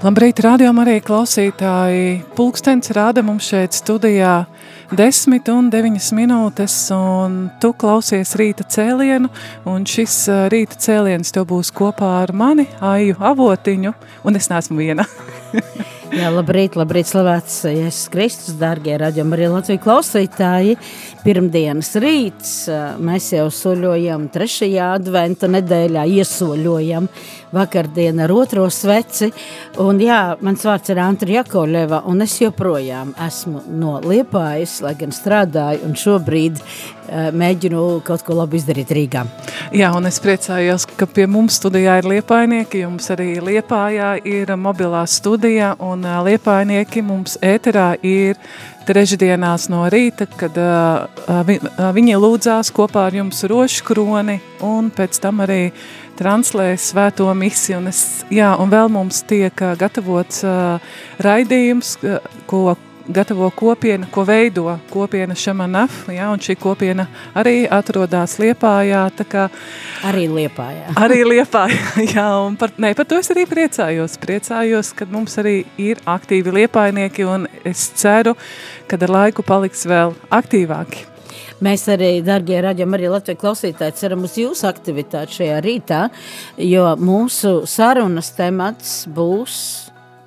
Labrīt, rādījumā arī klausītāji. Pulkstenis rāda mums šeit studijā 10 un 9 minūtes, un tu klausies rīta cēlienu, un šis rīta cēliens tev būs kopā ar mani, Aiju Avotiņu, un es neesmu viena. Jā, labrīt, labrīt, slavēts Jēzus Kristus, dārgie raģam arī Latviju klausītāji. Pirmdienas rīts, mēs jau soļojam trešajā adventa nedēļā, iesoļojam vakardien ar otro sveci. Un jā, mans vārds ir Antra Jakovļeva, un es joprojām esmu no Liepājas, lai gan strādāju, un šobrīd mēģinu kaut ko labi izdarīt Rīgā. Jā, un es priecājos, ka pie mums studijā ir Liepainieki, jums arī Liepājā ir mobilā studija, un uh, Liepainieki mums ēterā ir trešdienās no rīta, kad uh, vi, uh, viņi lūdzās kopā ar jums rošu kroni un pēc tam arī translē svēto misiju. Un, es, jā, un vēl mums tiek uh, gatavots uh, raidījums, uh, ko gatavo kopiena, ko veido kopiena Šamanaf, ja, un šī kopiena arī atrodas Liepājā. Kā, arī Liepājā. Arī Liepājā, jā, un par, ne, par to es arī priecājos. Priecājos, ka mums arī ir aktīvi liepainieki, un es ceru, ka ar laiku paliks vēl aktīvāki. Mēs arī, darbie raidījumi, arī Latvijas klausītāji, ceram uz jūsu aktivitāti šajā rītā, jo mūsu sarunas temats būs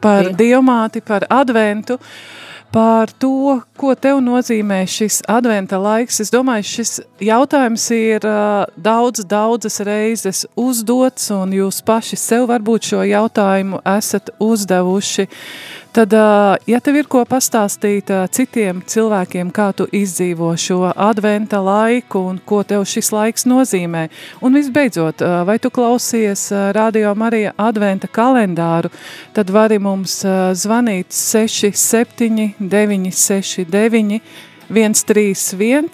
par diamāti, par adventu. Uh, par to, ko tev nozīmē šis adventa laiks. Es domāju, šis jautājums ir uh, daudz, daudzas reizes uzdots, un jūs paši sev varbūt šo jautājumu esat uzdevuši. Tad, ja tev ir ko pastāstīt citiem cilvēkiem, kā tu izdzīvo šo adventa laiku un ko tev šis laiks nozīmē, un visbeidzot, vai tu klausies Radio Marija adventa kalendāru, tad vari mums zvanīt 67 969 131.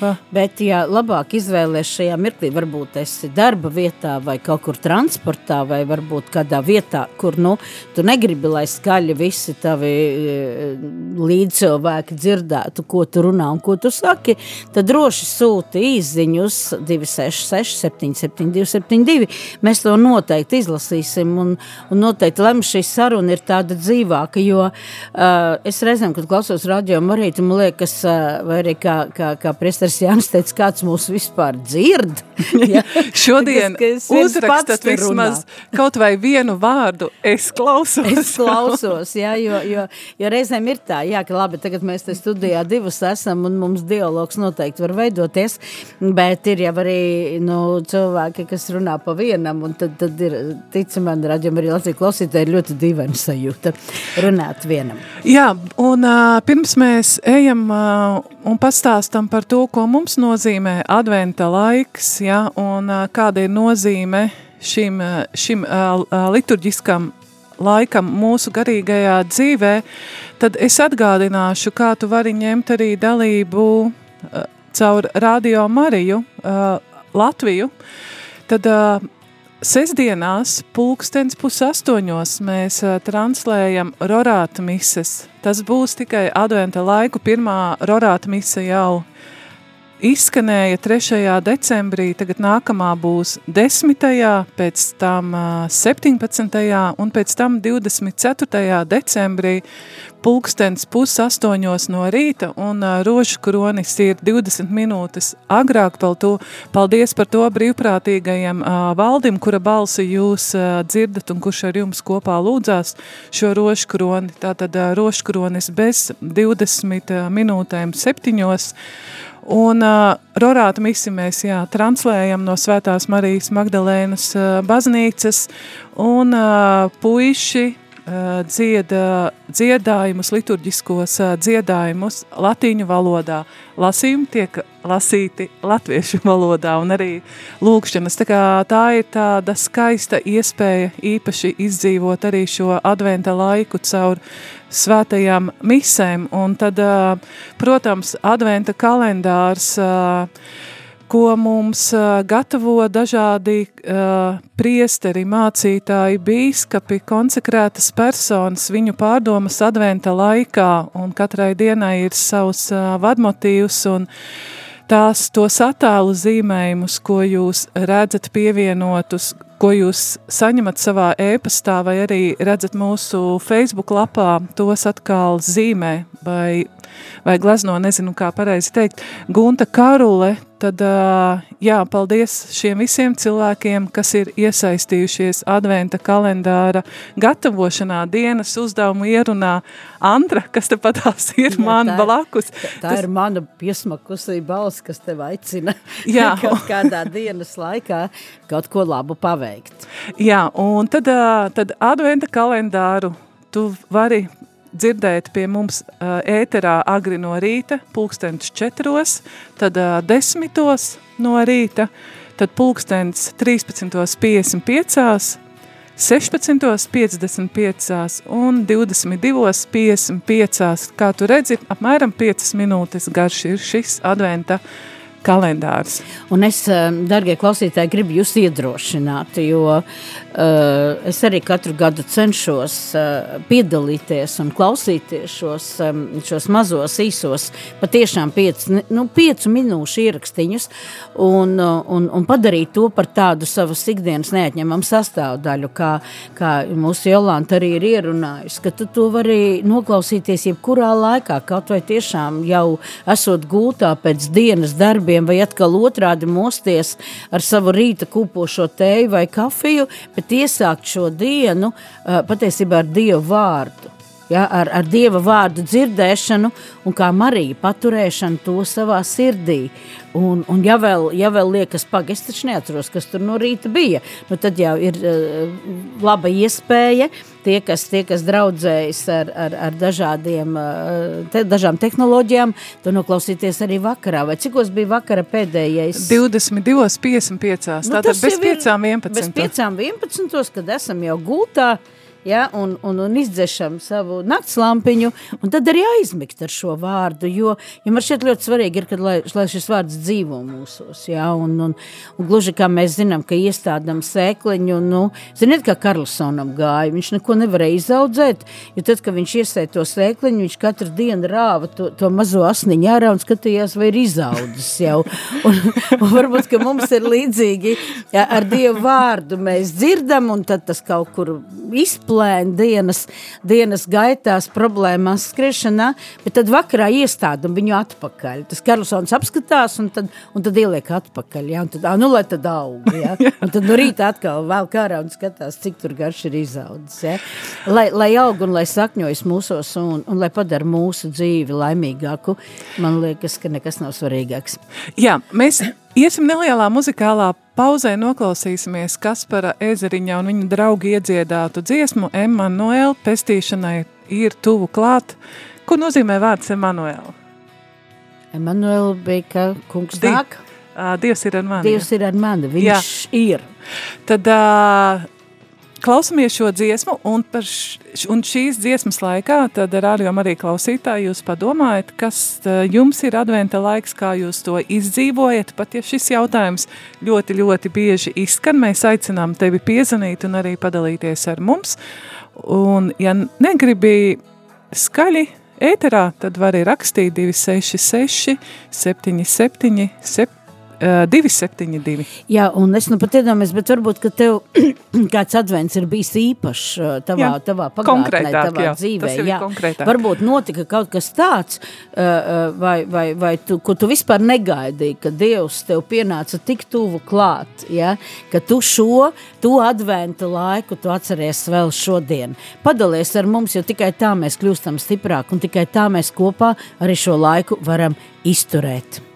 Va. Bet, ja labāk izvēlēties šajā mirklī, varbūt esi darba vietā vai kaut kur transportā vai varbūt kādā vietā, kur nu, tu negribi, lai skaļi visi tavi e, līdzcilvēki dzirdētu, ko tu runā un ko tu saki, tad droši sūti īziņus 266 772 72. Mēs to noteikti izlasīsim un, un noteikti lem šī saruna ir tāda dzīvāka, jo uh, es reizēm, kad klausos radio Marītu, man liekas, uh, vai arī kā, kā, kā priesteris Jānis teica, kāds mūs vispār dzird. ja? Šodien kas, kas uzrakstat vismaz kaut vai vienu vārdu, es klausos. es klausos, jā, jo, jo, jo reizēm ir tā, jā, ka labi, tagad mēs te studijā divas esam un mums dialogs noteikti var veidoties, bet ir jau arī nu, cilvēki, kas runā pa vienam, un tad, tad ir, tic man, raģam arī Latvijas klausītāji ir ļoti dīvaini sajūta runāt vienam. Jā, un uh, pirms mēs ejam uh, un pastāstam par to, ko mums nozīmē adventa laiks, ja, un kāda ir nozīme šim, šim liturģiskam laikam mūsu garīgajā dzīvē, tad es atgādināšu, kā tu vari ņemt arī dalību caur Radio Mariju Latviju. Tad Sesdienās, pulkstens pusastoņos, mēs translējam rorāta mises. Tas būs tikai adventa laiku. Pirmā rorāta mise jau izskanēja 3. decembrī, tagad nākamā būs 10. pēc tam 17. un pēc tam 24. decembrī pulkstens pusastoņos no rīta un rožu kronis ir 20 minūtes agrāk par to. Paldies par to brīvprātīgajam valdim, kura balsi jūs dzirdat un kurš ar jums kopā lūdzās šo rožu kroni. Tātad rožu kronis bez 20 minūtēm septiņos. Un uh, Rorāta misi mēs jā, translējam no Svētās Marijas Magdalēnas uh, baznīcas, un uh, puiši dzieda dziedājumus, liturģiskos dziedājumus latīņu valodā. Lasījumi tiek lasīti latviešu valodā un arī lūkšanas. Tā, kā tā ir tāda skaista iespēja īpaši izdzīvot arī šo adventa laiku caur svētajām misēm. Un tad, protams, adventa kalendārs ko mums gatavo dažādi uh, priesteri, mācītāji, bīskapi, konsekrētas personas, viņu pārdomas adventa laikā, un katrai dienai ir savs uh, vadmotīvs un tās tos attēlu zīmējumus, ko jūs redzat pievienotus, ko jūs saņemat savā ēpastā vai arī redzat mūsu Facebook lapā, tos atkal zīmē vai vai glezno, nezinu, kā pareizi teikt, Gunta Karule, tad jā, paldies šiem visiem cilvēkiem, kas ir iesaistījušies adventa kalendāra gatavošanā, dienas uzdevumu ierunā. Andra, kas te patās ir jā, man tā, blakus. Tā, tā tas... ir mana piesmakusī balss, kas tev aicina jā. kaut kādā dienas laikā kaut ko labu paveikt. Jā, un tad, tad adventa kalendāru tu vari dzirdēt pie mums uh, ēterā agri no rīta, pulkstens četros, tad uh, desmitos no rīta, tad pulkstens 13.55, 16.55 un 22.55. Kā tu redzi, apmēram 5 minūtes garš ir šis adventa uh, kalendārs. Un es, eh, darbie klausītāji, gribu jūs iedrošināt, jo uh, es arī katru gadu cenšos uh, piedalīties un klausīties šos, um, šos mazos, īsos, patiešām piec, nu, piecu minūšu ierakstiņus un, un, un padarīt to par tādu savas ikdienas neatņemamu sastāvdaļu, kā, kā mūsu Jolanta arī ir ierunājusi, ka tu to vari noklausīties jebkurā laikā, kaut vai tiešām jau esot gultā pēc dienas darbiem, darbiem, vai atkal otrādi mosties ar savu rīta kūpošo tēju vai kafiju, bet iesākt šo dienu patiesībā ar Dievu vārdu. Ja, ar, ar dieva vārdu dzirdēšanu, un kā Marija paturēšanu to savā sirdī. Un, un ja, vēl, ja vēl liekas, pagaidi, es taču neatceros, kas tur no rīta bija, nu tad jau ir uh, laba iespēja tie, kas, tie, kas draudzējas ar, ar, ar dažādiem, uh, te, dažām tehnoloģijām, to noklausīties arī vakarā. Vai cikos bija vakara pēdējais? 22, 55, nu, tātad bez 5, 11. Bez 5, 11, kad esam jau gultā, uh, ja, un, un, un izdzešam savu naktslampiņu, un tad arī aizmigt ar šo vārdu, jo, jo man šķiet ļoti svarīgi ir, kad, lai, lai šis vārds dzīvo mūsos, ja, un, un, un gluži kā mēs zinām, ka iestādam sēkliņu, nu, ziniet, kā Karlsonam gāja, viņš neko nevarēja izaudzēt, jo tad, kad viņš iesēja to sēkliņu, viņš katru dienu rāva to, to mazo asniņu ārā un skatījās, vai ir izaudzis jau, un, un varbūt, ka mums ir līdzīgi, ja, ar Dievu vārdu mēs dzirdam, un tad tas kaut kur izplāst, plēni dienas, dienas gaitās, problēmās skriešanā, bet tad vakarā iestādam viņu atpakaļ. Tas Karlsons apskatās un tad, un tad ieliek atpakaļ, ja, un tad, nu, lai tad aug, ja, un tad no rīta atkal vēl kārā un skatās, cik tur garš ir izaudzis, ja. Lai, lai aug un lai sakņojas mūsos un, un lai padara mūsu dzīvi laimīgāku, man liekas, ka nekas nav svarīgāks. Jā, mēs iesim nelielā muzikālā Pauzē noklausīsimies Kaspara Ezeriņa un viņa draugi iedziedātu dziesmu Emanuēl pestīšanai ir tuvu klāt. Ko nozīmē vārds Emanuēl? Emanuēl bija, ka kungs Di nāk. Dievs ir ar mani. Dievs ir ar mani, viņš Jā. ir. Tad uh, klausamies šo dziesmu, un, š, un šīs dziesmas laikā, tad rādījumā arī klausītāji, jūs padomājat, kas jums ir adventa laiks, kā jūs to izdzīvojat, pat ja šis jautājums ļoti, ļoti bieži izskan, mēs aicinām tevi piezanīt un arī padalīties ar mums, un ja negribi skaļi ēterā, tad vari rakstīt 266 77 7 Uh, 272. Jā, un es nu pat iedomājos, bet varbūt, ka tev kāds advents ir bijis īpašs tavā, jā, tavā pagātnē, tavā jā, dzīvē. Jā, varbūt notika kaut kas tāds, uh, vai, vai, vai tu, ko tu vispār negaidīji, ka Dievs tev pienāca tik tuvu klāt, ja? ka tu šo, tu adventa laiku, tu atceries vēl šodien. Padalies ar mums, jo tikai tā mēs kļūstam stiprāk, un tikai tā mēs kopā arī šo laiku varam izturēt.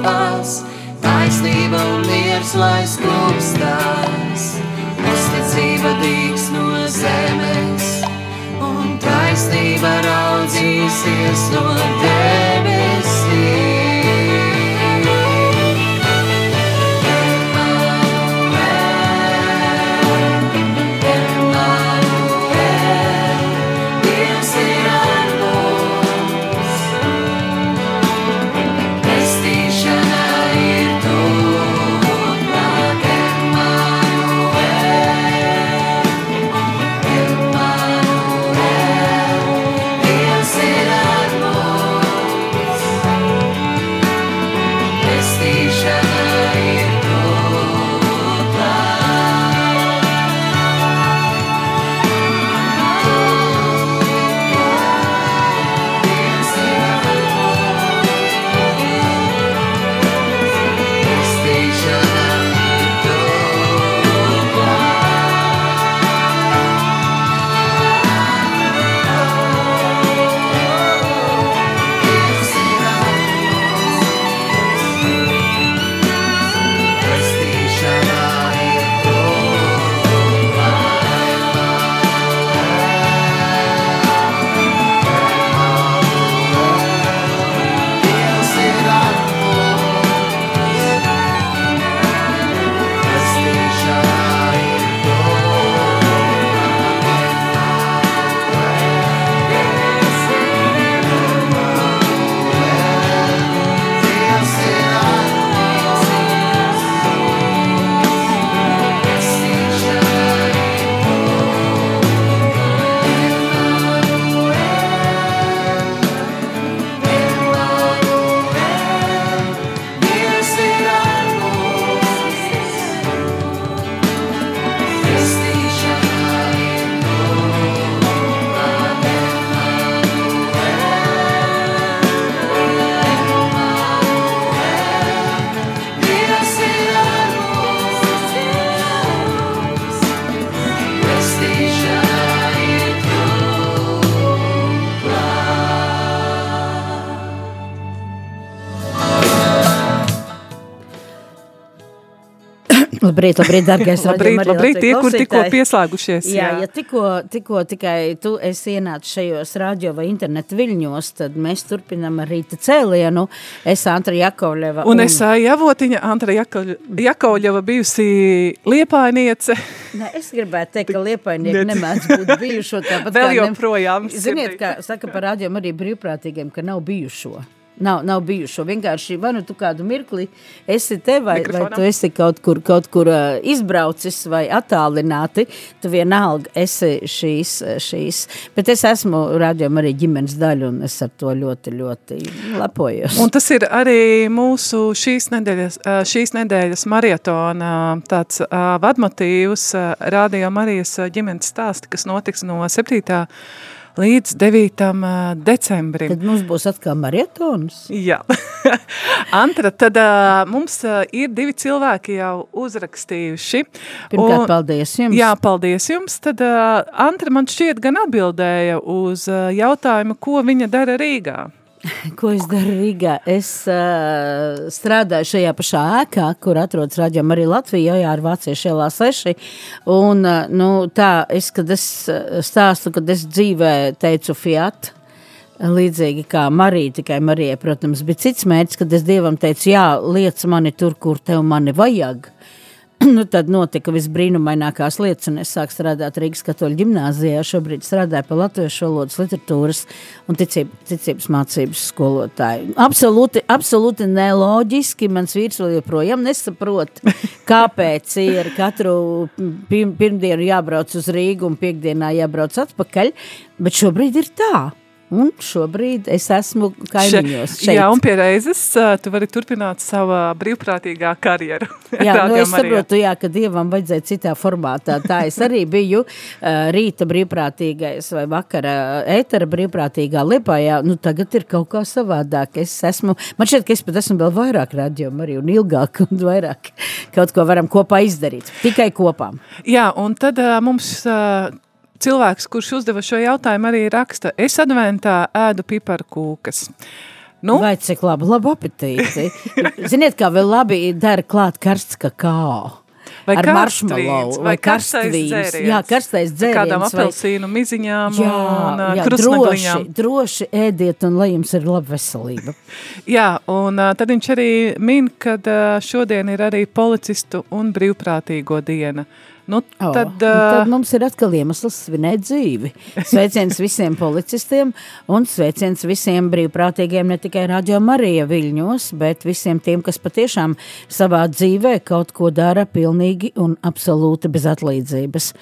Sastopas, taisnība un miers lai skūpstās, uzticība dīks no zemes. Un taisnība raudzīsies no debesīm. Labrīt, labrīt, dargais Labrīt, radio labrīt, tie, kur tikko pieslēgušies. Jā, ja tikko, tikko tikai tu esi ienācis šajos radio vai internetu viļņos, tad mēs turpinam rīta cēlienu. Es Antra Jakovļeva. Un es ā, Javotiņa, Antra Jakauļeva bijusi liepainiece. Ne, es gribētu teikt, ka liepainieki nemēdz būt bijušo tāpat. Vēl kā ne- joprojām Ziniet, kā saka par rādījumu arī brīvprātīgiem, ka nav bijušo. Nav, nav bijušo. Vienkārši vai nu tu kādu mirkli esi te, vai, vai Mikrofonam. tu esi kaut kur, kaut kur uh, izbraucis vai attālināti, tu vienalga esi šīs, šīs. Bet es esmu rādījuma arī ģimenes daļa, un es ar to ļoti, ļoti lepojos. Un tas ir arī mūsu šīs nedēļas, ā, šīs nedēļas marietona tāds ā, vadmotīvs Marijas ā, ģimenes stāsti, kas notiks no 7. Līdz 9. ā, decembrim. Tad mums būs atkal marietons. Jā, Antra, tad uh, mums uh, ir divi cilvēki jau uzrakstījuši. Pirmkārt, paldies jums. Jā, paldies jums. Tad uh, Antra man šķiet gan atbildēja uz uh, jautājumu, ko viņa dara Rīgā. Ko es daru Rīgā? Es uh, strādāju šajā pašā ēkā, kur atrodas raģioma arī Latvijā, jā, ar Vāciešu ielā 6. Un, uh, nu, tā, es, kad es uh, stāstu, kad es dzīvē teicu Fiat, līdzīgi kā Marija, tikai Marijai, protams, bija cits mērķis, kad es Dievam teicu, jā, liec mani tur, kur tev mani vajag. nu, tad notika visbrīnumainākās lietas, un es sāku strādāt Rīgas katoļu ģimnāzijā. Šobrīd strādāju par latviešu valodas, literatūras un ticība, ticības mācības skolotāju. Absolūti, absolūti neloģiski. Mans vīrs vēl joprojām nesaprot, kāpēc ir katru pirm, pirmdienu jābrauc uz Rīgu un piekdienā jābrauc atpakaļ, bet šobrīd ir tā. Un šobrīd es esmu kaimiņos šeit. Jā, un pie reizes tu vari turpināt savu brīvprātīgā karjeru. Jā, nu es saprotu, jā, ka Dievam vajadzēja citā formātā. Tā es arī biju uh, rīta brīvprātīgais vai vakara ētera brīvprātīgā Liepājā. Nu, tagad ir kaut kā savādāk. Es esmu, man šķiet, ka es pat esmu vēl vairāk radiomu arī un ilgāk un vairāk kaut ko varam kopā izdarīt. Tikai kopā. Jā, un tad uh, mums uh, cilvēks, kurš uzdeva šo jautājumu, arī raksta, es adventā ēdu piparkūkas. Nu, Vai cik labi, labi apetīti. Ziniet, kā vēl labi dara klāt karsts kakao. Vai ar karstvīns, maršmelo vai karstais dzēriens. Jā, karstais ar kādām dzēriens. vai- apelsīnu miziņām Jā, un uh, jā droši, krusnagliņām. droši ēdiet un lai jums ir laba veselība. Jā, un uh, tad viņš arī min, ka uh, šodien ir arī policistu un brīvprātīgo diena. Nu, O, tad, un uh, tad mums ir atkal iemesls svinēt dzīvi. Sveiciens visiem policistiem un sveiciens visiem brīvprātīgiem, ne tikai Radio Marija Viļņos, bet visiem tiem, kas patiešām savā dzīvē kaut ko dara pilnīgi un absolūti bez atlīdzības.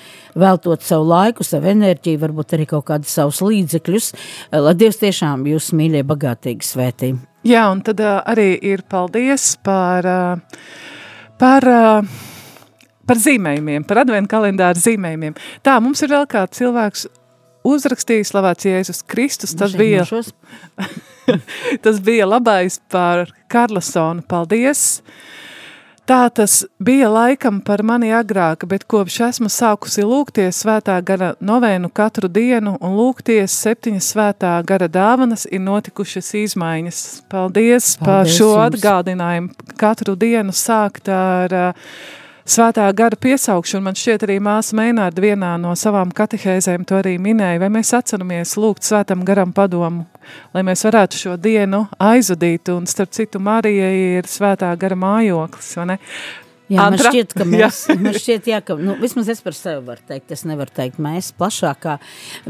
Veltot savu laiku, savu enerģiju, varbūt arī kaut kādus savus līdzekļus, lai Dievs tiešām jūs mīļie bagātīgi svētī. Jā, un tad uh, arī ir paldies par, uh, par, uh, par zīmējumiem, par adventu kalendāru zīmējumiem. Tā, mums ir vēl kāds cilvēks uzrakstījis slavēts Jēzus Kristus, tas bija, tas bija labais par Karlasonu, paldies! Tā tas bija laikam par mani agrāk, bet kopš esmu sākusi lūgties svētā gara novēnu katru dienu un lūgties septiņas svētā gara dāvanas ir notikušas izmaiņas. Paldies, par Paldies šo jums. atgādinājumu katru dienu sākt ar uh, svētā gara piesaukšanu. Man šķiet arī māsa Meinārda vienā no savām katehēzēm to arī minēja, vai mēs atceramies lūgt svētam garam padomu, lai mēs varētu šo dienu aizvadīt, un starp citu Marija ir svētā gara mājoklis, vai ne? Jā, man Antra? šķiet, ka Jā. mēs, man šķiet, jā, ka, nu, vismaz es par sevi varu teikt, es nevaru teikt mēs plašākā,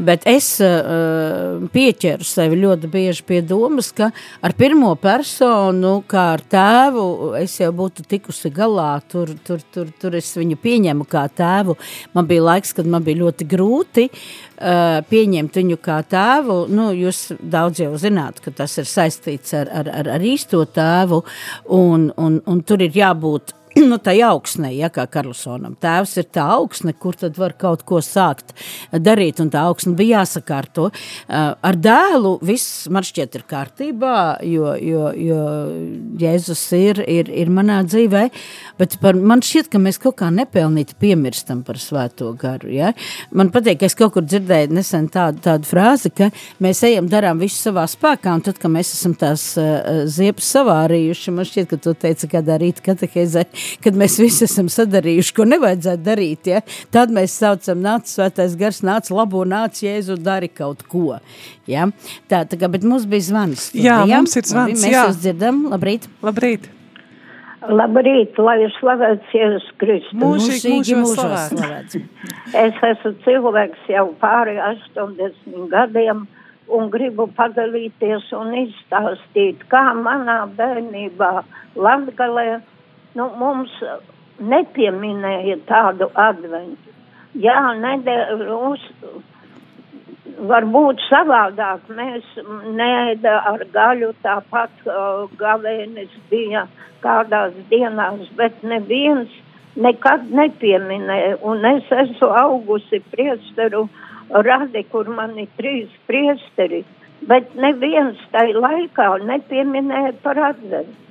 bet es uh, pieķeru sevi ļoti bieži pie domas, ka ar pirmo personu, kā ar tēvu, es jau būtu tikusi galā, tur, tur, tur, tur es viņu pieņemu kā tēvu. Man bija laiks, kad man bija ļoti grūti uh, pieņemt viņu kā tēvu, nu, jūs daudz jau zināt, ka tas ir saistīts ar, ar, ar, ar īsto tēvu, un, un, un tur ir jābūt nu, tā augsne, ja kā Karlsonam. Tēvs ir tā augsne, kur tad var kaut ko sākt darīt, un tā augsne bija jāsakārto. Uh, ar dēlu viss man šķiet ir kārtībā, jo, jo, jo Jēzus ir, ir, ir manā dzīvē, bet par, man šķiet, ka mēs kaut kā nepelnīti piemirstam par svēto garu. Ja? Man patīk, ka es kaut kur dzirdēju nesen tādu, tādu frāzi, ka mēs ejam, darām visu savā spēkā, un tad, kad mēs esam tās uh, ziepes savārījuši, man šķiet, ka to teica kādā rīta katehēzē, kad mēs visi esam sadarījuši, ko nevajadzētu darīt, ja? tad mēs saucam, nāc svētais gars, nāc labo, nāc Jēzu, dari kaut ko. Ja? Tā, tā kā, bet mums bija zvans. Jā, studijā. mums ir zvans, Mēs jā. jūs dzirdam, labrīt. Labrīt! Labrīt, lai ir slavēts Jēzus Kristus. Mūžīgi mūžos mūžos slavēts. Es esmu cilvēks jau pāri 80 gadiem un gribu padalīties un izstāstīt, kā manā bērnībā Latgalē nu, mums nepieminēja tādu adventu. Jā, nedēļ, uz, varbūt savādāk mēs neēda ar gaļu, tāpat uh, gavēnis bija kādās dienās, bet neviens nekad nepieminēja. Un es esmu augusi priesteru radi, kur man ir trīs priesteri, bet neviens tai laikā nepieminēja par adventu.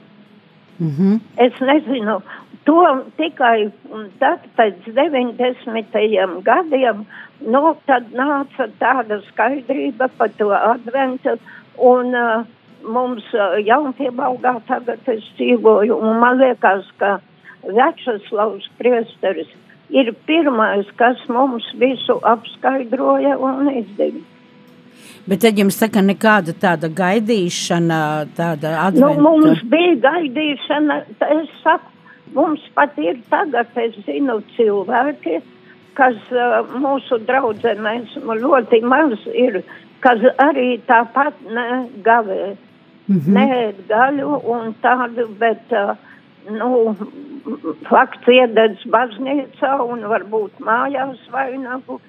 Mm -hmm. Es nezinu, to tikai tad pēc 90. gadiem, nu, tad nāca tāda skaidrība par to adventu, un uh, mums uh, jaunpiebalgā tagad es dzīvoju, un man liekas, ka Večeslavs priesteris ir pirmais, kas mums visu apskaidroja un izdarīja. Bet tad jums saka, nekāda tāda gaidīšana, tāda Nu, adventa. mums bija gaidīšana, es saku, mums pat ir tagad, es zinu, cilvēki, kas uh, mūsu draudzenēs ļoti maz ir, kas arī tāpat negavē, mm Mhm. -hmm. neēd gaļu un tādu, bet, uh, nu, fakts iededz baznīcā un varbūt mājās vainagu,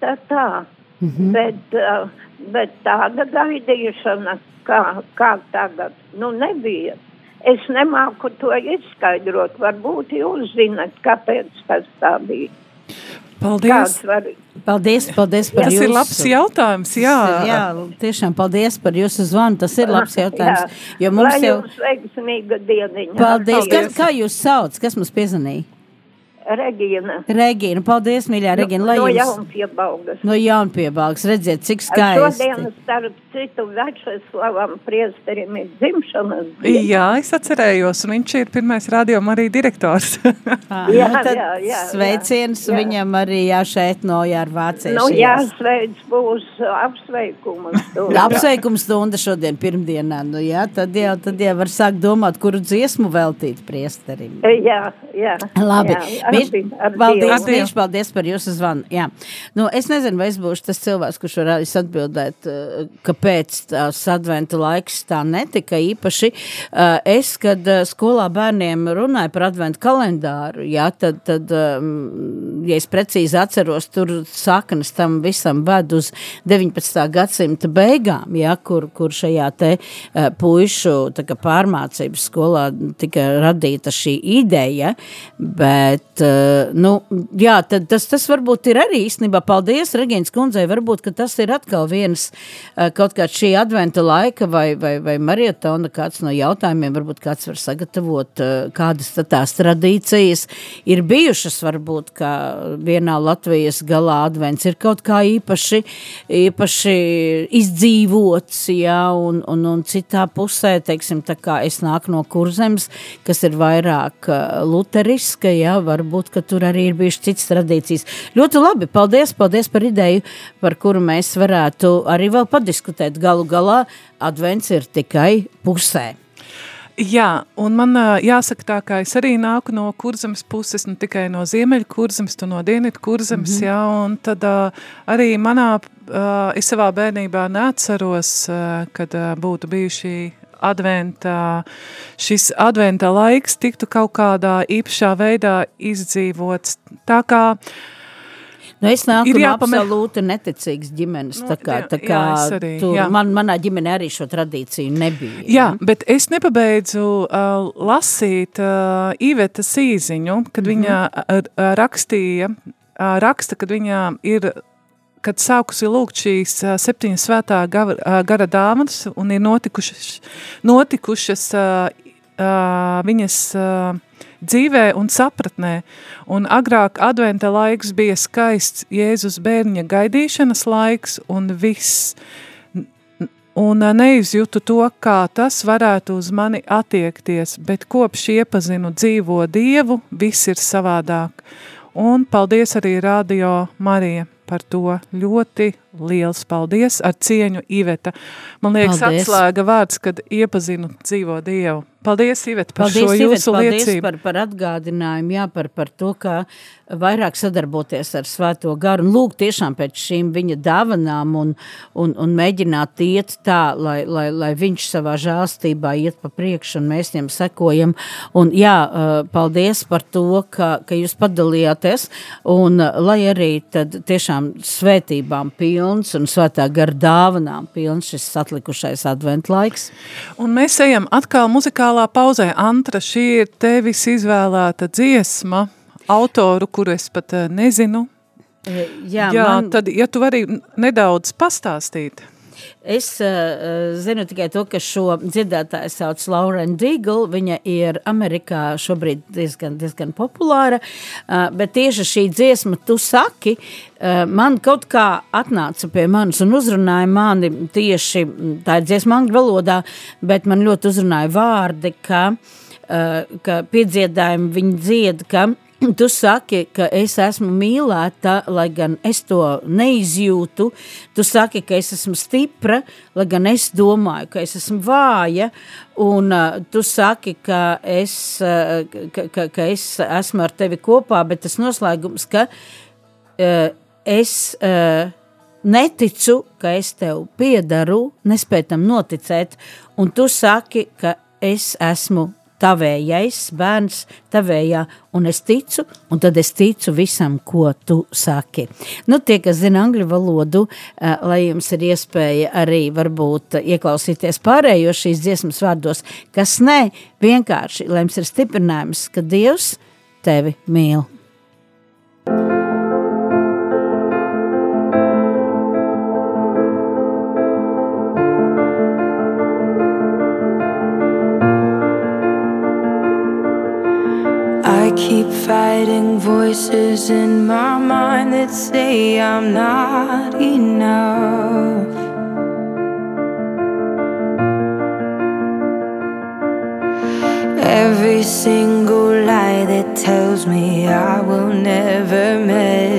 tā tā. Mm -hmm. bet, uh, bet tāda gaidīšana, kā, kā tagad, nu nebija. Es nemāku to izskaidrot. Varbūt jūs zinat, kāpēc tas tā bija. Paldies! Paldies, paldies par Tas jūsu. ir labs jautājums, jā. Jā, tiešām paldies par jūsu zvanu. Tas ir labs jautājums. Jo mums Lai jau. veiksmīga dieniņa. Paldies. Kas, kā jūs sauc? Kas mums piezvanīja? Regīna. Regīna, paldies, mīļā Regīna. Lai no jums jaunpiebaugas. no jaunpiebalgs redziet, cik skaisti. Šodien, starp citu, Večeslavam priesterim ir dzimšanas diena. Jā, es atcerējos, un viņš ir pirmais radio arī direktors. Ah, Jā, nu jā, jā, Sveiciens jā. viņam arī jā, šeit no jā, ar vāciešu. Nu, jāsveic būs apsveikuma stunda. Apsveikums stunda šodien pirmdienā. Nu, jā, tad, jau, tad jau var sākt domāt, kuru dziesmu veltīt priesterim. Jā, jā. Labi, jā, paldies, mīļš, paldies par jūsu zvanu. Jā. Nu, es nezinu, vai es būšu tas cilvēks, kurš varēs atbildēt, eh, kāpēc tās adventa laiks tā netika īpaši. Eh, Es, kad eh, skolā bērniem runāju par adventa kalendāru, jā, tad, tad, um, ja es precīzi atceros, tur saknes tam visam ved uz 19. gadsimta beigām, jā, kur, kur šajā te uh, puišu kā pārmācības skolā tika radīta šī ideja, bet, uh, nu, jā, tad tas, tas varbūt ir arī īstenībā, paldies Regīnas kundzei, varbūt, ka tas ir atkal viens uh, kaut kāds šī adventa laika vai, vai, vai marietona kāds no jautājumiem, varbūt kāds var sagatavot, kādas tās tradīcijas ir bijušas, varbūt, ka vienā Latvijas galā advents ir kaut kā īpaši, īpaši izdzīvots, jā, un, un, un citā pusē, teiksim, tā kā es nāku no kurzemes, kas ir vairāk uh, luteriska, jā, varbūt, ka tur arī ir bijušas citas tradīcijas. Ļoti labi, paldies, paldies par ideju, par kuru mēs varētu arī vēl padiskutēt. Galu galā advents ir tikai pusē. Jā, un man jāsaka tā, ka es arī nāku no kurzemes puses, ne tikai no ziemeļu kurzemes, tu no dienvidu kurzemes, mm -hmm. jā, un tad arī manā, es savā bērnībā neatceros, kad būtu bijuši adventa, šis adventa laiks tiktu kaut kādā īpašā veidā izdzīvots. Tā kā, Nu, es nāku no absolūti neticīgas ģimenes. Nu, tā kā, jā, tā jā, kā es arī, tur, jā. man, manā ģimenē arī šo tradīciju nebija. Jā, bet es nepabeidzu uh, lasīt uh, Iveta Sīziņu, kad mm -hmm. viņa uh, rakstīja, uh, raksta, kad viņa ir, kad sākusi lūgt šīs uh, septiņas svētā gava, uh, gara dāvanas un ir notikušas, notikušas uh, uh, viņas uh, dzīvē un sapratnē. Un agrāk adventa laiks bija skaists Jēzus bērņa gaidīšanas laiks un viss un neizjūtu to, kā tas varētu uz mani attiekties, bet kopš iepazinu dzīvo Dievu, viss ir savādāk. Un paldies arī Radio Marija par to ļoti liels paldies ar cieņu Iveta. Man liekas Paldies. atslēga vārds, kad iepazinu dzīvo Dievu. Paldies, Iveta, par Paldies, šo Ivet, jūsu paldies liecību. par, par atgādinājumu, jā, par, par to, kā vairāk sadarboties ar Svēto garu un lūgt tiešām pēc šīm viņa dāvanām un, un, un mēģināt iet tā, lai, lai, lai viņš savā žālstībā iet pa priekšu un mēs viņam sekojam. Un jā, uh, paldies par to, ka, ka jūs padalījāties un uh, lai arī tad tiešām svētībām pilns un svētā gara dāvanām pilns šis atlikušais adventlaiks. Un mēs ejam atkal muzikālā pauzē. Antra, šī ir tevis izvēlēta dziesma, autoru, kuru es pat eh, nezinu. E, Jā, Jā, man, tad, ja tu vari nedaudz pastāstīt. Es uh, zinu tikai to, ka šo dziedātāju sauc Lauren Diggle. Viņa ir Amerikā šobrīd diezgan, diezgan populāra, uh, bet tieši šī dziesma, tu saki, uh, man kaut kā atnāca pie manis un uzrunāja mani tieši, tā ir dziesma angļu valodā, bet man ļoti uzrunāja vārdi, ka, uh, ka piedziedājumi viņi dzied, ka Tu saki, ka es esmu mīlēta, lai gan es to neizjūtu. Tu saki, ka es esmu stipra, lai gan es domāju, ka es esmu vāja. Un uh, tu saki, ka es, uh, ka, ka, ka es esmu ar tevi kopā, bet tas noslēgums, ka uh, es uh, neticu, ka es tev piedaru, nespēju tam noticēt. Un tu saki, ka es esmu tavējais bērns, tavējā, un es ticu, un tad es ticu visam, ko tu saki. Nu, tie, kas zina angļu valodu, uh, lai jums ir iespēja arī varbūt ieklausīties pārējos šīs dziesmas vārdos, kas nē, vienkārši, lai jums ir stiprinājums, ka Dievs tevi mīl. I keep fighting voices in my mind that say I'm not enough. Every single lie that tells me I will never measure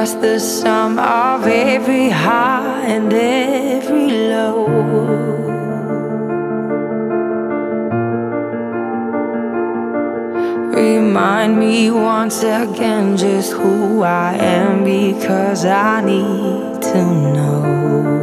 just the sum of every high and every low? Remind me once again just who I am because I need to know.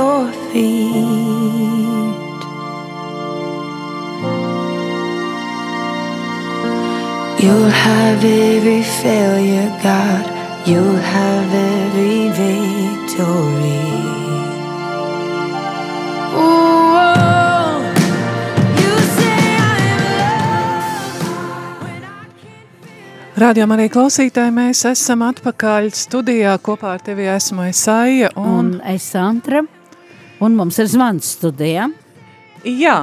Your feet. You'll have every failure, God. You'll have every victory. Oh, Rādījām arī klausītāji, mēs esam atpakaļ studijā. Kopā ar tevi esmu Esaija. Un, Un es Santra, un mums ir zvans studijā. jā,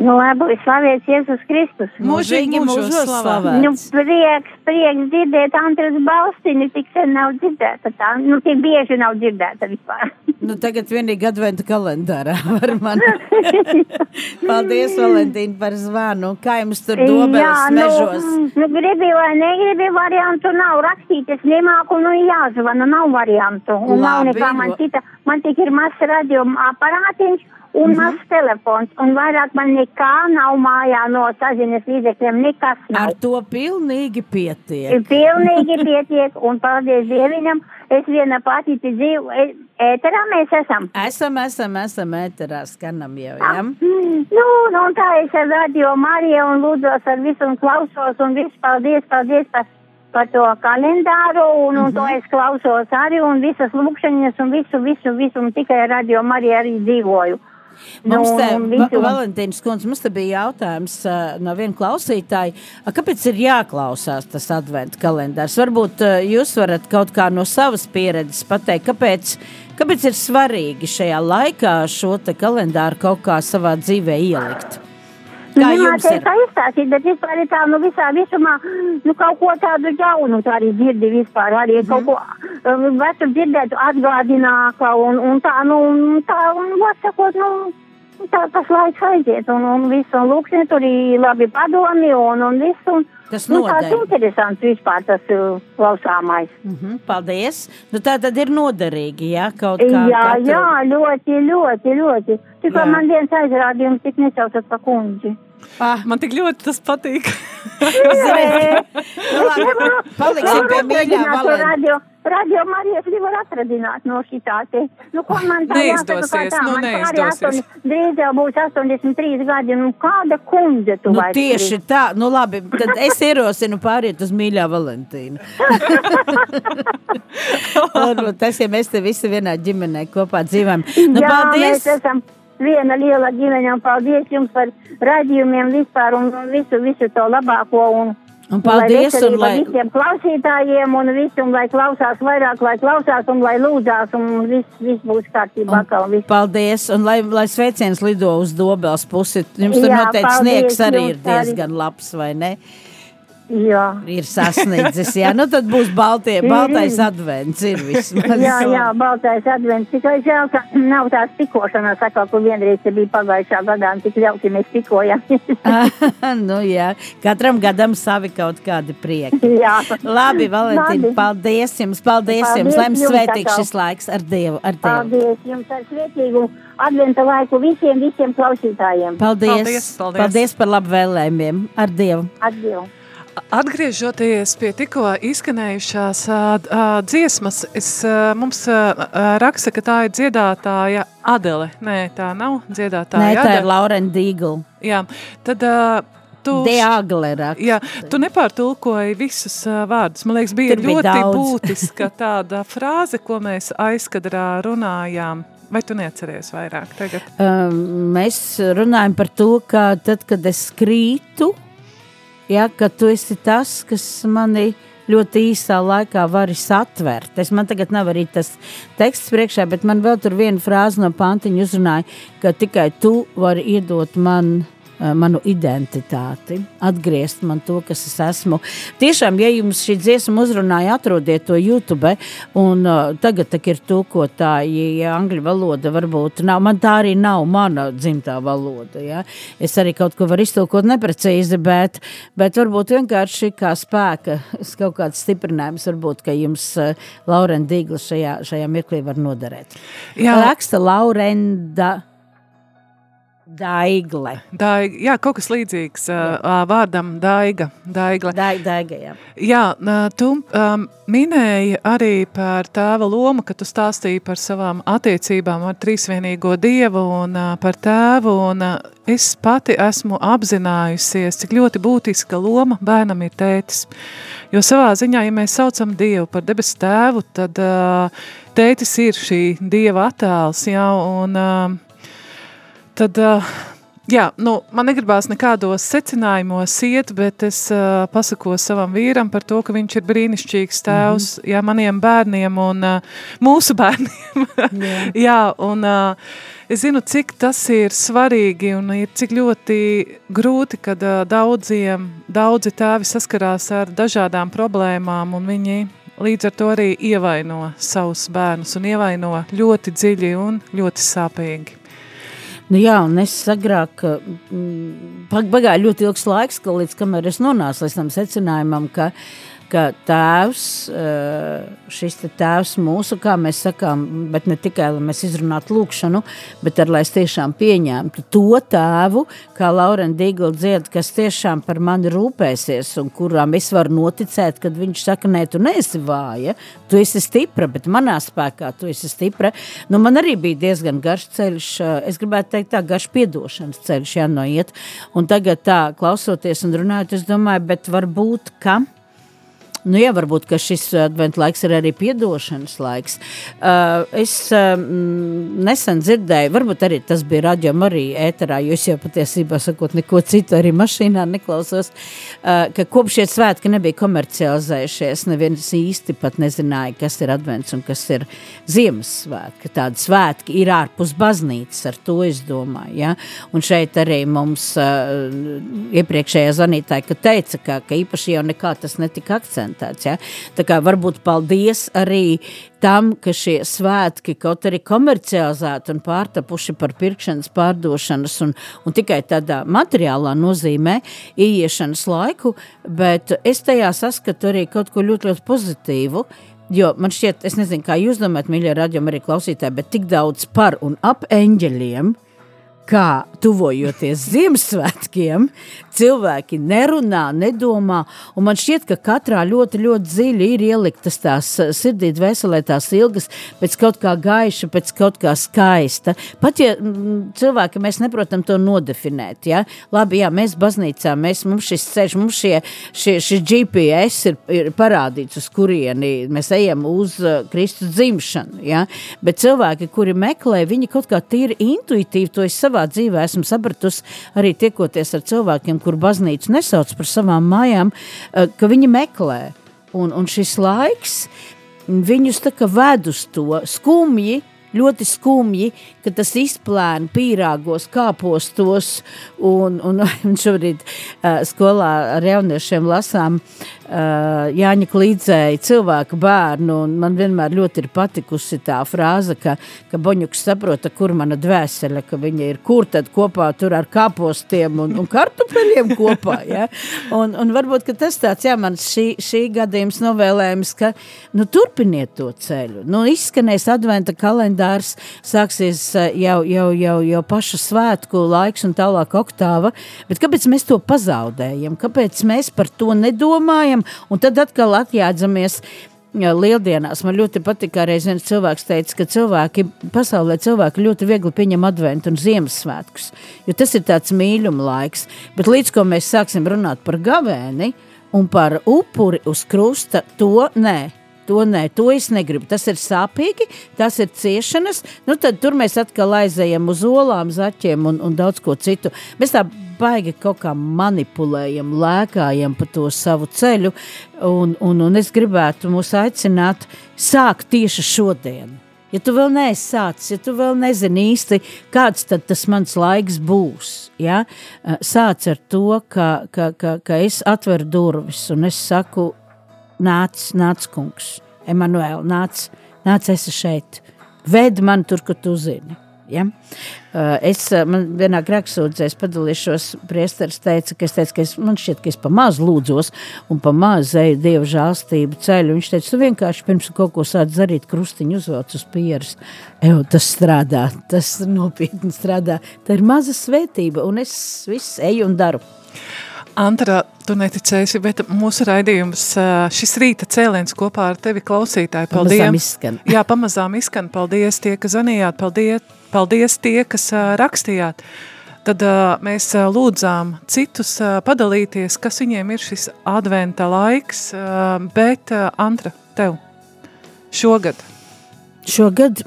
Nu, labi, slavēts Jēzus Kristus. mūžīgi mūžos slavēts. Nu, prieks, prieks dzirdēt Antras balsti, ne tik sen nav dzirdēta tā, nu, tik bieži nav dzirdēta vispār. Nu, tagad vienīgi adventa kalendārā var man. Paldies, Valentīna, par zvanu. Kā jums tur dobeles mežos? Nu, nu, gribi vai negribi, variantu nav rakstīt. Es nemāku, nu jāzvana, nav variantu. Un nav Labi, nekā man cita. Man tik ir mazs radio aparātiņš Mhm. un mazs telefons. Un vairāk man nekā nav mājā no saziņas līdzekļiem. Nekas nav. Ar to pilnīgi pietiek. Pilnīgi pietiek, un paldies Dievam, es viena pati dzīvu, e- ēterā mēs esam. Esam, esam, esam ēterā, skanam jau, jā? Mm, Nu, nu, tā es ar radio Mariju un lūdzos ar visu un klausos, un viss paldies, paldies par, par to kalendāru, un, un to es klausos arī, un visas lūkšanas, un visu, visu, visu, un tikai radio Mariju arī dzīvoju. Mums Nu, te, visu- Valentīnas kundze, mums te bija jautājums uh, no viena klausītāja, kāpēc ir jāklausās tas adventa kalendārs? Varbūt uh, jūs varat kaut kā no savas pieredzes pateikt, kāpēc, kāpēc ir svarīgi šajā laikā šo kalendāru kaut kā savā dzīvē ielikt? Nu, Kā nemāc jums es ir? tā izstāstīt, bet vispār ir tā, nu, visā visumā, nu, kaut ko tādu jaunu tā arī dzirdi vispār, arī Mhm. kaut ko um, vecu dzirdētu atgādināka, un, un tā, nu, un tā, un, var sakot, nu, tā tas laiks aiziet, un, un viss, un lūkšņi tur ir labi padomi, un, un viss, un, Tas nu, tāds interesants vispār tas uh, klausāmais. Mhm, paldies! Nu, tā tad ir noderīgi, jā, kaut kā. Jā, katru- jā, ļoti, ļoti, ļoti. Tikko man viens aizrādījums tik nesaucat pa kundzi. Ah, Man tik ļoti tas patīk. ziniet, nu, labi, paliksim pie mīļā Valentīna. Radio, Marijas nevar atradināt no šitā te. Nu, ko man tā Neizdosies, jāsaka, nu, man neizdosies. Drīz jau būs 83 gadi, nu kāda kundze tu Nu, vairs tieši gribi? tā, nu labi, tad es ierosinu pāriet uz mīļā Valentīnu. Varbūt tas, ja mēs te visi vienā ģimenē kopā dzīvojam. Nu, Jā, paldies! mēs esam viena liela ģimene un paldies jums par radījumiem vispār un visu, visu to labāko. Un, Un paldies, un lai visiem klausītājiem un visam, lai klausās vairāk, lai klausās un lai lūdzās un viss, viss būs kārtībā. kā un viss. Paldies, un lai, lai sveiciens lido uz Dobels pusi. Jums tur Jā, noteikti paldies sniegs arī ir diezgan labs, vai ne? Jā. Ir sasniedzis, jā. Nu tad būs baltie, Ir, baltais advents, ir vismaz. Jā, jā, baltais advents. Tikai žēl, ka nav tās tikošanās, atkal, kur vienreiz bija pagājušā gadā, un tik ļauti mēs tikojam. nu, jā. Katram gadam savi kaut kādi prieki. jā. Labi, Valentīna, paldies jums, paldies, Paldies jums, lai jums svētīgs šis laiks ar Dievu. Ar Dievu. Paldies jums ar svētīgu adventa laiku visiem, visiem klausītājiem. Paldies, Paldies, paldies. paldies par labu vēlējumiem. Ar Dievu. Atgriežoties pie tikko izskanējušās dziesmas, es, mums raksta, ka tā ir dziedātāja Adele. Nē, tā nav dziedātāja Nē, tā ir Adele. Laurena Dīgla. Jā, tad tu... Deagle. Jā, tu nepārtulkoji visus uh, vārdus. Man liekas, bija Tur bija ļoti daudz. būtiska tāda frāze, ko mēs aizkadrā runājām. Vai tu neatceries vairāk tagad? Um, mēs runājam par to, ka tad, kad es krītu, ja, ka tu esi tas, kas mani ļoti īsā laikā vari satvert. Es man tagad nav arī tas teksts priekšā, bet man vēl tur viena frāze no pantiņa uzrunāja, ka tikai tu vari iedot man manu identitāti, atgriezt man to, kas es esmu. Tiešām, ja jums šī dziesma uzrunāja, atrodiet to YouTube, un uh, tagad tak ir tūkotāji, ja angļu valoda varbūt nav, man tā arī nav mana dzimtā valoda, ja? Es arī kaut ko varu iztulkot neprecīzi, bet, bet varbūt vienkārši kā spēka, kaut kāds stiprinājums, varbūt, ka jums uh, Laurenda Dīgla šajā, šajā mirklī var noderēt. Jā. Raksta Laurenda Daigle. Daiga, jā, kaut kas līdzīgs uh, vārdam Daiga. Daigle. Dai, Daiga, jā. Jā, ā, tu um, minēji arī par tēva lomu, ka tu stāstīji par savām attiecībām ar trīsvienīgo dievu un uh, par tēvu, un uh, es pati esmu apzinājusies, cik ļoti būtiska loma bērnam ir tētis. Jo savā ziņā, ja mēs saucam Dievu par debesu tēvu, tad uh, tētis ir šī Dieva attēls, jā, un uh, tad, jā, nu, man negribās nekādos secinājumos iet, bet es pasakos savam vīram par to, ka viņš ir brīnišķīgs tēvs, mm -hmm. jā, maniem bērniem un mūsu bērniem. Jā. jā, un es zinu, cik tas ir svarīgi un ir cik ļoti grūti, kad daudziem, daudzi tēvi saskarās ar dažādām problēmām un viņi līdz ar to arī ievaino savus bērnus un ievaino ļoti dziļi un ļoti sāpīgi. Nu jā, un es agrāk, mm, pagāja ļoti ilgs laiks, ka līdz kamēr es nonācu līdz tam secinājumam, ka uh, ka tēvs, eh, šis tēvs mūsu, kā mēs sakām, bet ne tikai, lai mēs izrunātu lūkšanu, bet ar, lai es tiešām pieņemtu to tēvu, kā Laurena Dīgla dzied, kas tiešām par mani rūpēsies un kurām es varu noticēt, kad viņš saka, nē, tu neesi vāja, tu esi stipra, bet manā spēkā tu esi stipra. Nu, man arī bija diezgan garš ceļš, eh, es gribētu teikt tā, garš piedošanas ceļš jānoiet, un tagad tā, klausoties un runājot, es domāju, bet varbūt, ka Nu, jā, varbūt šis adventu laiks ir arī atdošanas laiks. Uh, es uh, nesen dzirdēju, varbūt arī tas bija radio arī ēterā, jo es jau patiesībā sakot, neko citu arī mašīnā neklausos. Uh, ka kopš šie svētki nebija komercializējušies, neviens īsti pat nezināja, kas ir advents un kas ir Ziemassvētki. Tādi svētki ir ārpus baznīcas, ar to es domāju. Ja? Un šeit arī mums uh, iepriekšējā zvanītāja teica, ka, ka īpaši jau nekā tas netika akcents akcentēts. Ja? Tā kā varbūt paldies arī tam, ka šie svētki kaut arī komercializēti un pārtapuši par pirkšanas, pārdošanas un, un tikai tādā materiālā nozīmē ieiešanas laiku, bet es tajā saskatu arī kaut ko ļoti, ļoti pozitīvu, Jo man šķiet, es nezinu, kā jūs domājat, mīļie radiokamā arī klausītāji, bet tik daudz par un ap eņģeļiem, kā tuvojoties Ziemassvētkiem, cilvēki nerunā, nedomā, man šķiet, ka katrā ļoti, ļoti dziļi ir ieliktas tās eh, sirdī dvēselē tās ilgas pēc kaut kā gaiša, pēc kaut kā skaista. Pat ja m, cilvēki mēs neprotam to nodefinēt, ja? Labi, jā, mēs baznīcā, mēs, mums šis ceļš, mums šie, šie, šis GPS ir, ir parādīts, uz kurieni mēs ejam uz uh, Kristus dzimšanu, ja? Bet cilvēki, kuri meklē, viņi kaut kā tīri intuitīvi to es savā dzīvē esmu sapratusi arī tiekoties ar cilvēkiem, kur baznīcu nesauc par savām mājām, eh, ka viņi meklē. Un, un šis laiks viņus tā kā ved uz to skumji, ļoti skumji, ka tas izplēna pīrāgos, kāpostos, un, un, un šobrīd uh, skolā ar jauniešiem lasām uh, Jāņa Klīdzēja cilvēku bērnu, man vienmēr ļoti ir patikusi tā frāze, ka, ka Boņuks saprota, kur mana dvēsele, ka viņa ir kur tad kopā tur ar kāpostiem un, un kartupeļiem kopā, ja? un, un varbūt, tas tāds, jā, man šī, šī gadījums novēlējums, ka, nu, turpiniet to ceļu, nu, izskanēs adventa kalendārs, sāksies jau, jau, jau, jau paša svētku laiks un tālāk oktāva, bet kāpēc mēs to pazaudējam, kāpēc mēs par to nedomājam, un tad atkal atjēdzamies. Lieldienās man ļoti patīk, kā reiz viens cilvēks teica, ka cilvēki pasaulē cilvēki ļoti viegli pieņem adventu un Ziemassvētkus, jo tas ir tāds mīļuma laiks. Bet līdz ko mēs sāksim runāt par gavēni un par upuri uz krusta, to nē. To nē, to es negribu. Tas ir sāpīgi, tas ir ciešanas. Nu, tad tur mēs atkal aizējam uz olām, zaķiem un, un daudz ko citu. Mēs tā baigi kaut kā manipulējam, lēkājam pa to savu ceļu, un, un, un es gribētu mūs aicināt sākt tieši šodien. Ja tu vēl neesi sācis, ja tu vēl nezini īsti, kāds tad tas mans laiks būs, ja? sāc ar to, ka, ka, ka, ka es atveru durvis un es saku, nāc, nāc kungs, Emanuēl, nāc, nāc esi šeit, ved man tur, kur tu zini. Ja? Uh, es man vienā grēksūdzē padalīšos, priesteris teica, ka es teicu, ka es, man šķiet, ka es pa maz lūdzos un pa maz eju Dieva žālstību ceļu. Viņš teica, tu vienkārši pirms kaut ko sāc darīt krustiņu uzvelc uz pieras. Evo, tas strādā, tas nopietni strādā. Tā ir maza svētība un es viss eju un daru. Antra, tu neticēsi, bet mūsu raidījums, šis rīta cēliens kopā ar tevi klausītāji. Paldies! Pamazām izskan. Jā, pamazām izskan. Paldies tie, ka zvanījāt, paldies, paldies tie, kas rakstījāt. Tad mēs lūdzām citus padalīties, kas viņiem ir šis adventa laiks, bet Antra, tev šogad? Šogad?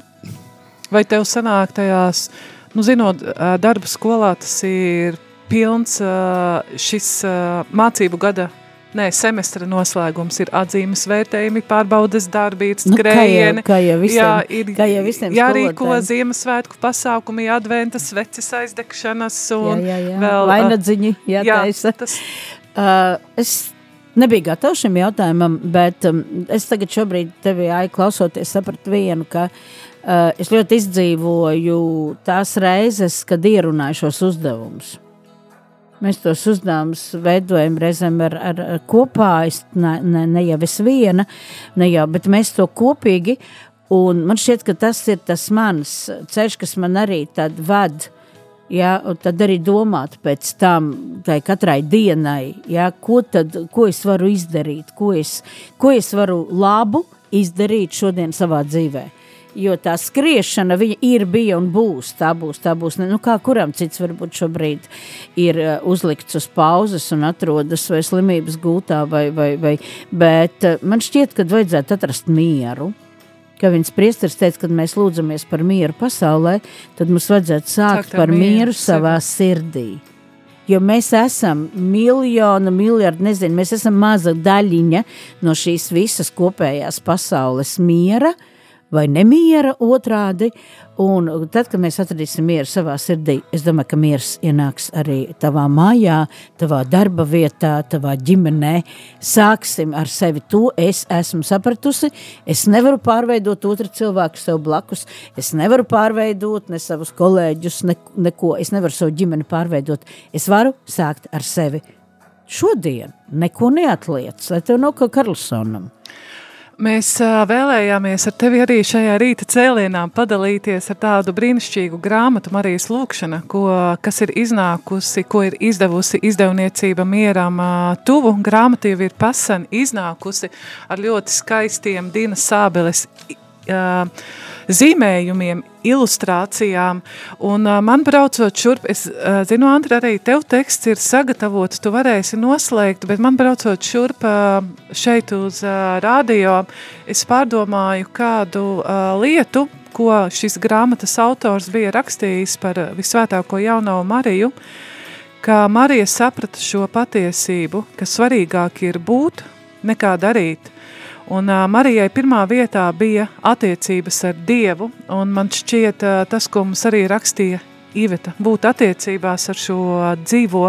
Vai tev sanāk tajās, nu zinot, darba skolā tas ir pilns šis mācību gada Nē, semestra noslēgums ir atzīmes vērtējumi, pārbaudas darbi, ir skrējieni. Nu, kā jau, kā jau visiem, jā, ir, kā jau visiem jārīko Ziemassvētku pasākumi, adventas, sveces aizdegšanas un jā, jā, jā. vēl... Vainadziņi jātaisa. Jā, tas... Uh, es nebija gatava šim jautājumam, bet um, es tagad šobrīd tevi klausoties sapratu vienu, ka uh, es ļoti izdzīvoju tās reizes, kad ierunāju šos uzdevumus. Mēs tos uzdevumus veidojam reizēm ar, ar, ar kopā, es ne, ne, ne jau es viena, ne jau, bet mēs to kopīgi, un man šķiet, ka tas ir tas mans ceļš, kas man arī tad ved Ja, tad arī domāt pēc tam, katrai dienai, ja, ko, tad, ko es varu izdarīt, ko es, ko es varu labu izdarīt šodien savā dzīvē. Jo tā skriešana ir, bija un būs. Tā būs, tā būs. Nu, kā kuram cits varbūt šobrīd ir uh, uzlikts uz pauzes un atrodas vai slimības gūtā, vai, vai, vai. bet uh, man šķiet, ka vajadzētu atrast mieru ka viens priesteris teica, kad mēs lūdzamies par mieru pasaulē, tad mums vajadzētu sākt Sākt par mieru, mieru savā sirdī. Jo mēs esam miljonu, miljardu, nezinu, mēs esam maza daļiņa no šīs visas kopējās pasaules miera, uh, vai nemiera otrādi. Un tad, kad mēs atradīsim mieru savā sirdī, es domāju, ka miers ienāks arī tavā mājā, tavā darba vietā, tavā ģimenē. Sāksim ar sevi to, es esmu sapratusi. Es nevaru pārveidot otru cilvēku sev blakus. Es nevaru pārveidot ne savus kolēģus, ne, neko. Es nevaru savu ģimeni pārveidot. Es varu sākt ar sevi. Šodien neko neatliec, lai tev nav kā Karlsonam. Mēs vēlējāmies ar tevi arī šajā rīta cēlienā padalīties ar tādu brīnišķīgu grāmatu Marijas lūkšana, ko, kas ir iznākusi, ko ir izdevusi izdevniecība mieram tuvu. Grāmata jau ir pasen iznākusi ar ļoti skaistiem Dina Sābeles uh, zīmējumiem, ilustrācijām. Un uh, man braucot šurp, es uh, zinu, Andri, arī tev teksts ir sagatavots, tu varēsi noslēgt, bet man braucot šurp uh, šeit uz uh, radio, es pārdomāju kādu uh, lietu, ko šis grāmatas autors bija rakstījis par visvētāko jauno Mariju, ka Marija saprata šo patiesību, ka svarīgāk ir būt nekā darīt. Un uh, Marijai pirmā vietā bija attiecības ar Dievu, un man šķiet uh, tas, ko mums arī rakstīja Iveta, būt attiecībās ar šo dzīvo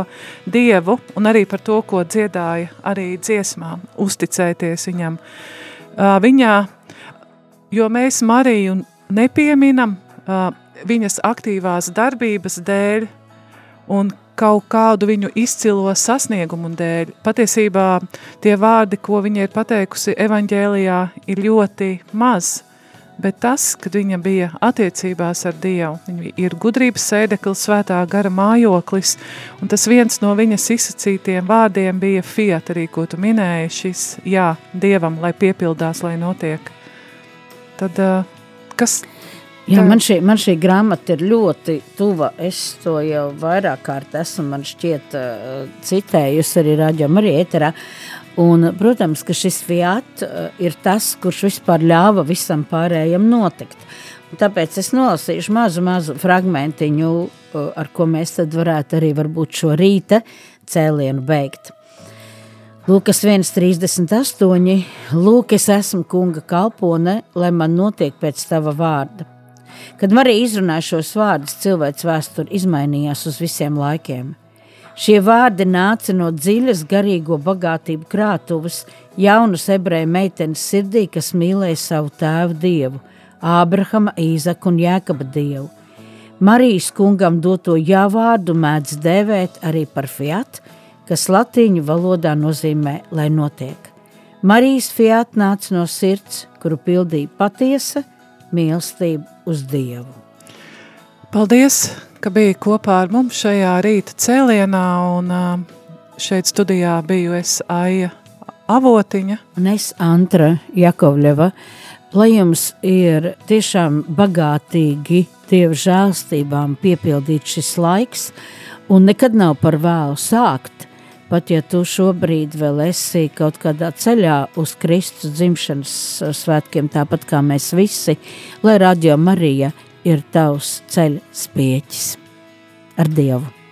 Dievu, un arī par to, ko dziedāja arī dziesmā, uzticēties viņam. Uh, viņā, jo mēs Mariju nepieminam uh, viņas aktīvās darbības dēļ, un kaut kādu viņu izcilo sasniegumu dēļ. Patiesībā tie vārdi, ko viņa ir pateikusi evaņģēlijā, ir ļoti maz, bet tas, kad viņa bija attiecībās ar Dievu, viņa ir gudrības sēdeklis, svētā gara mājoklis, un tas viens no viņas izsacītiem vārdiem bija fiat arī, ko tu minēji, šis jā, Dievam, lai piepildās, lai notiek. Tad, kas Jā, man šī, man šī grāmata ir ļoti tuva. Es to jau vairāk kārt esmu, man šķiet, uh, citējusi arī Raģio Marija ēterā. Un, protams, ka šis Fiat uh, ir tas, kurš vispār ļāva visam pārējiem notikt. Tāpēc es nolasīšu mazu, mazu fragmentiņu, uh, ar ko mēs tad varētu arī varbūt šo rīta cēlienu beigt. Lūkas 1.38. Lūk, es esmu kunga kalpone, lai man notiek pēc tava vārda. Kad Marija izrunāja šos vārdus, cilvēks vēsture izmainījās uz visiem laikiem. Šie vārdi nāca no dziļas garīgo bagātību krātuves, jaunas ebreju meitenes sirdī, kas mīlēja savu tēvu dievu, Ābrahama, Īzaka un Jēkaba dievu. Marijas kungam doto jāvārdu mēdz dēvēt arī par fiat, kas latīņu valodā nozīmē, lai notiek. Marijas fiat nāca no sirds, kuru pildīja patiesa mīlestība uz Dievu. Paldies, ka biji kopā ar mums šajā rīta cēlienā, un šeit studijā biju es Aija Avotiņa. Un es Antra Jakovļeva, lai jums ir tiešām bagātīgi Dieva žēlstībām piepildīt šis laiks, un nekad nav par vēlu sākt, Pat ja tu šobrīd vēl esi kaut kādā ceļā uz Kristus dzimšanas svētkiem, tāpat kā mēs visi, lai Radio Marija ir tavs ceļa spieķis ar Dievu.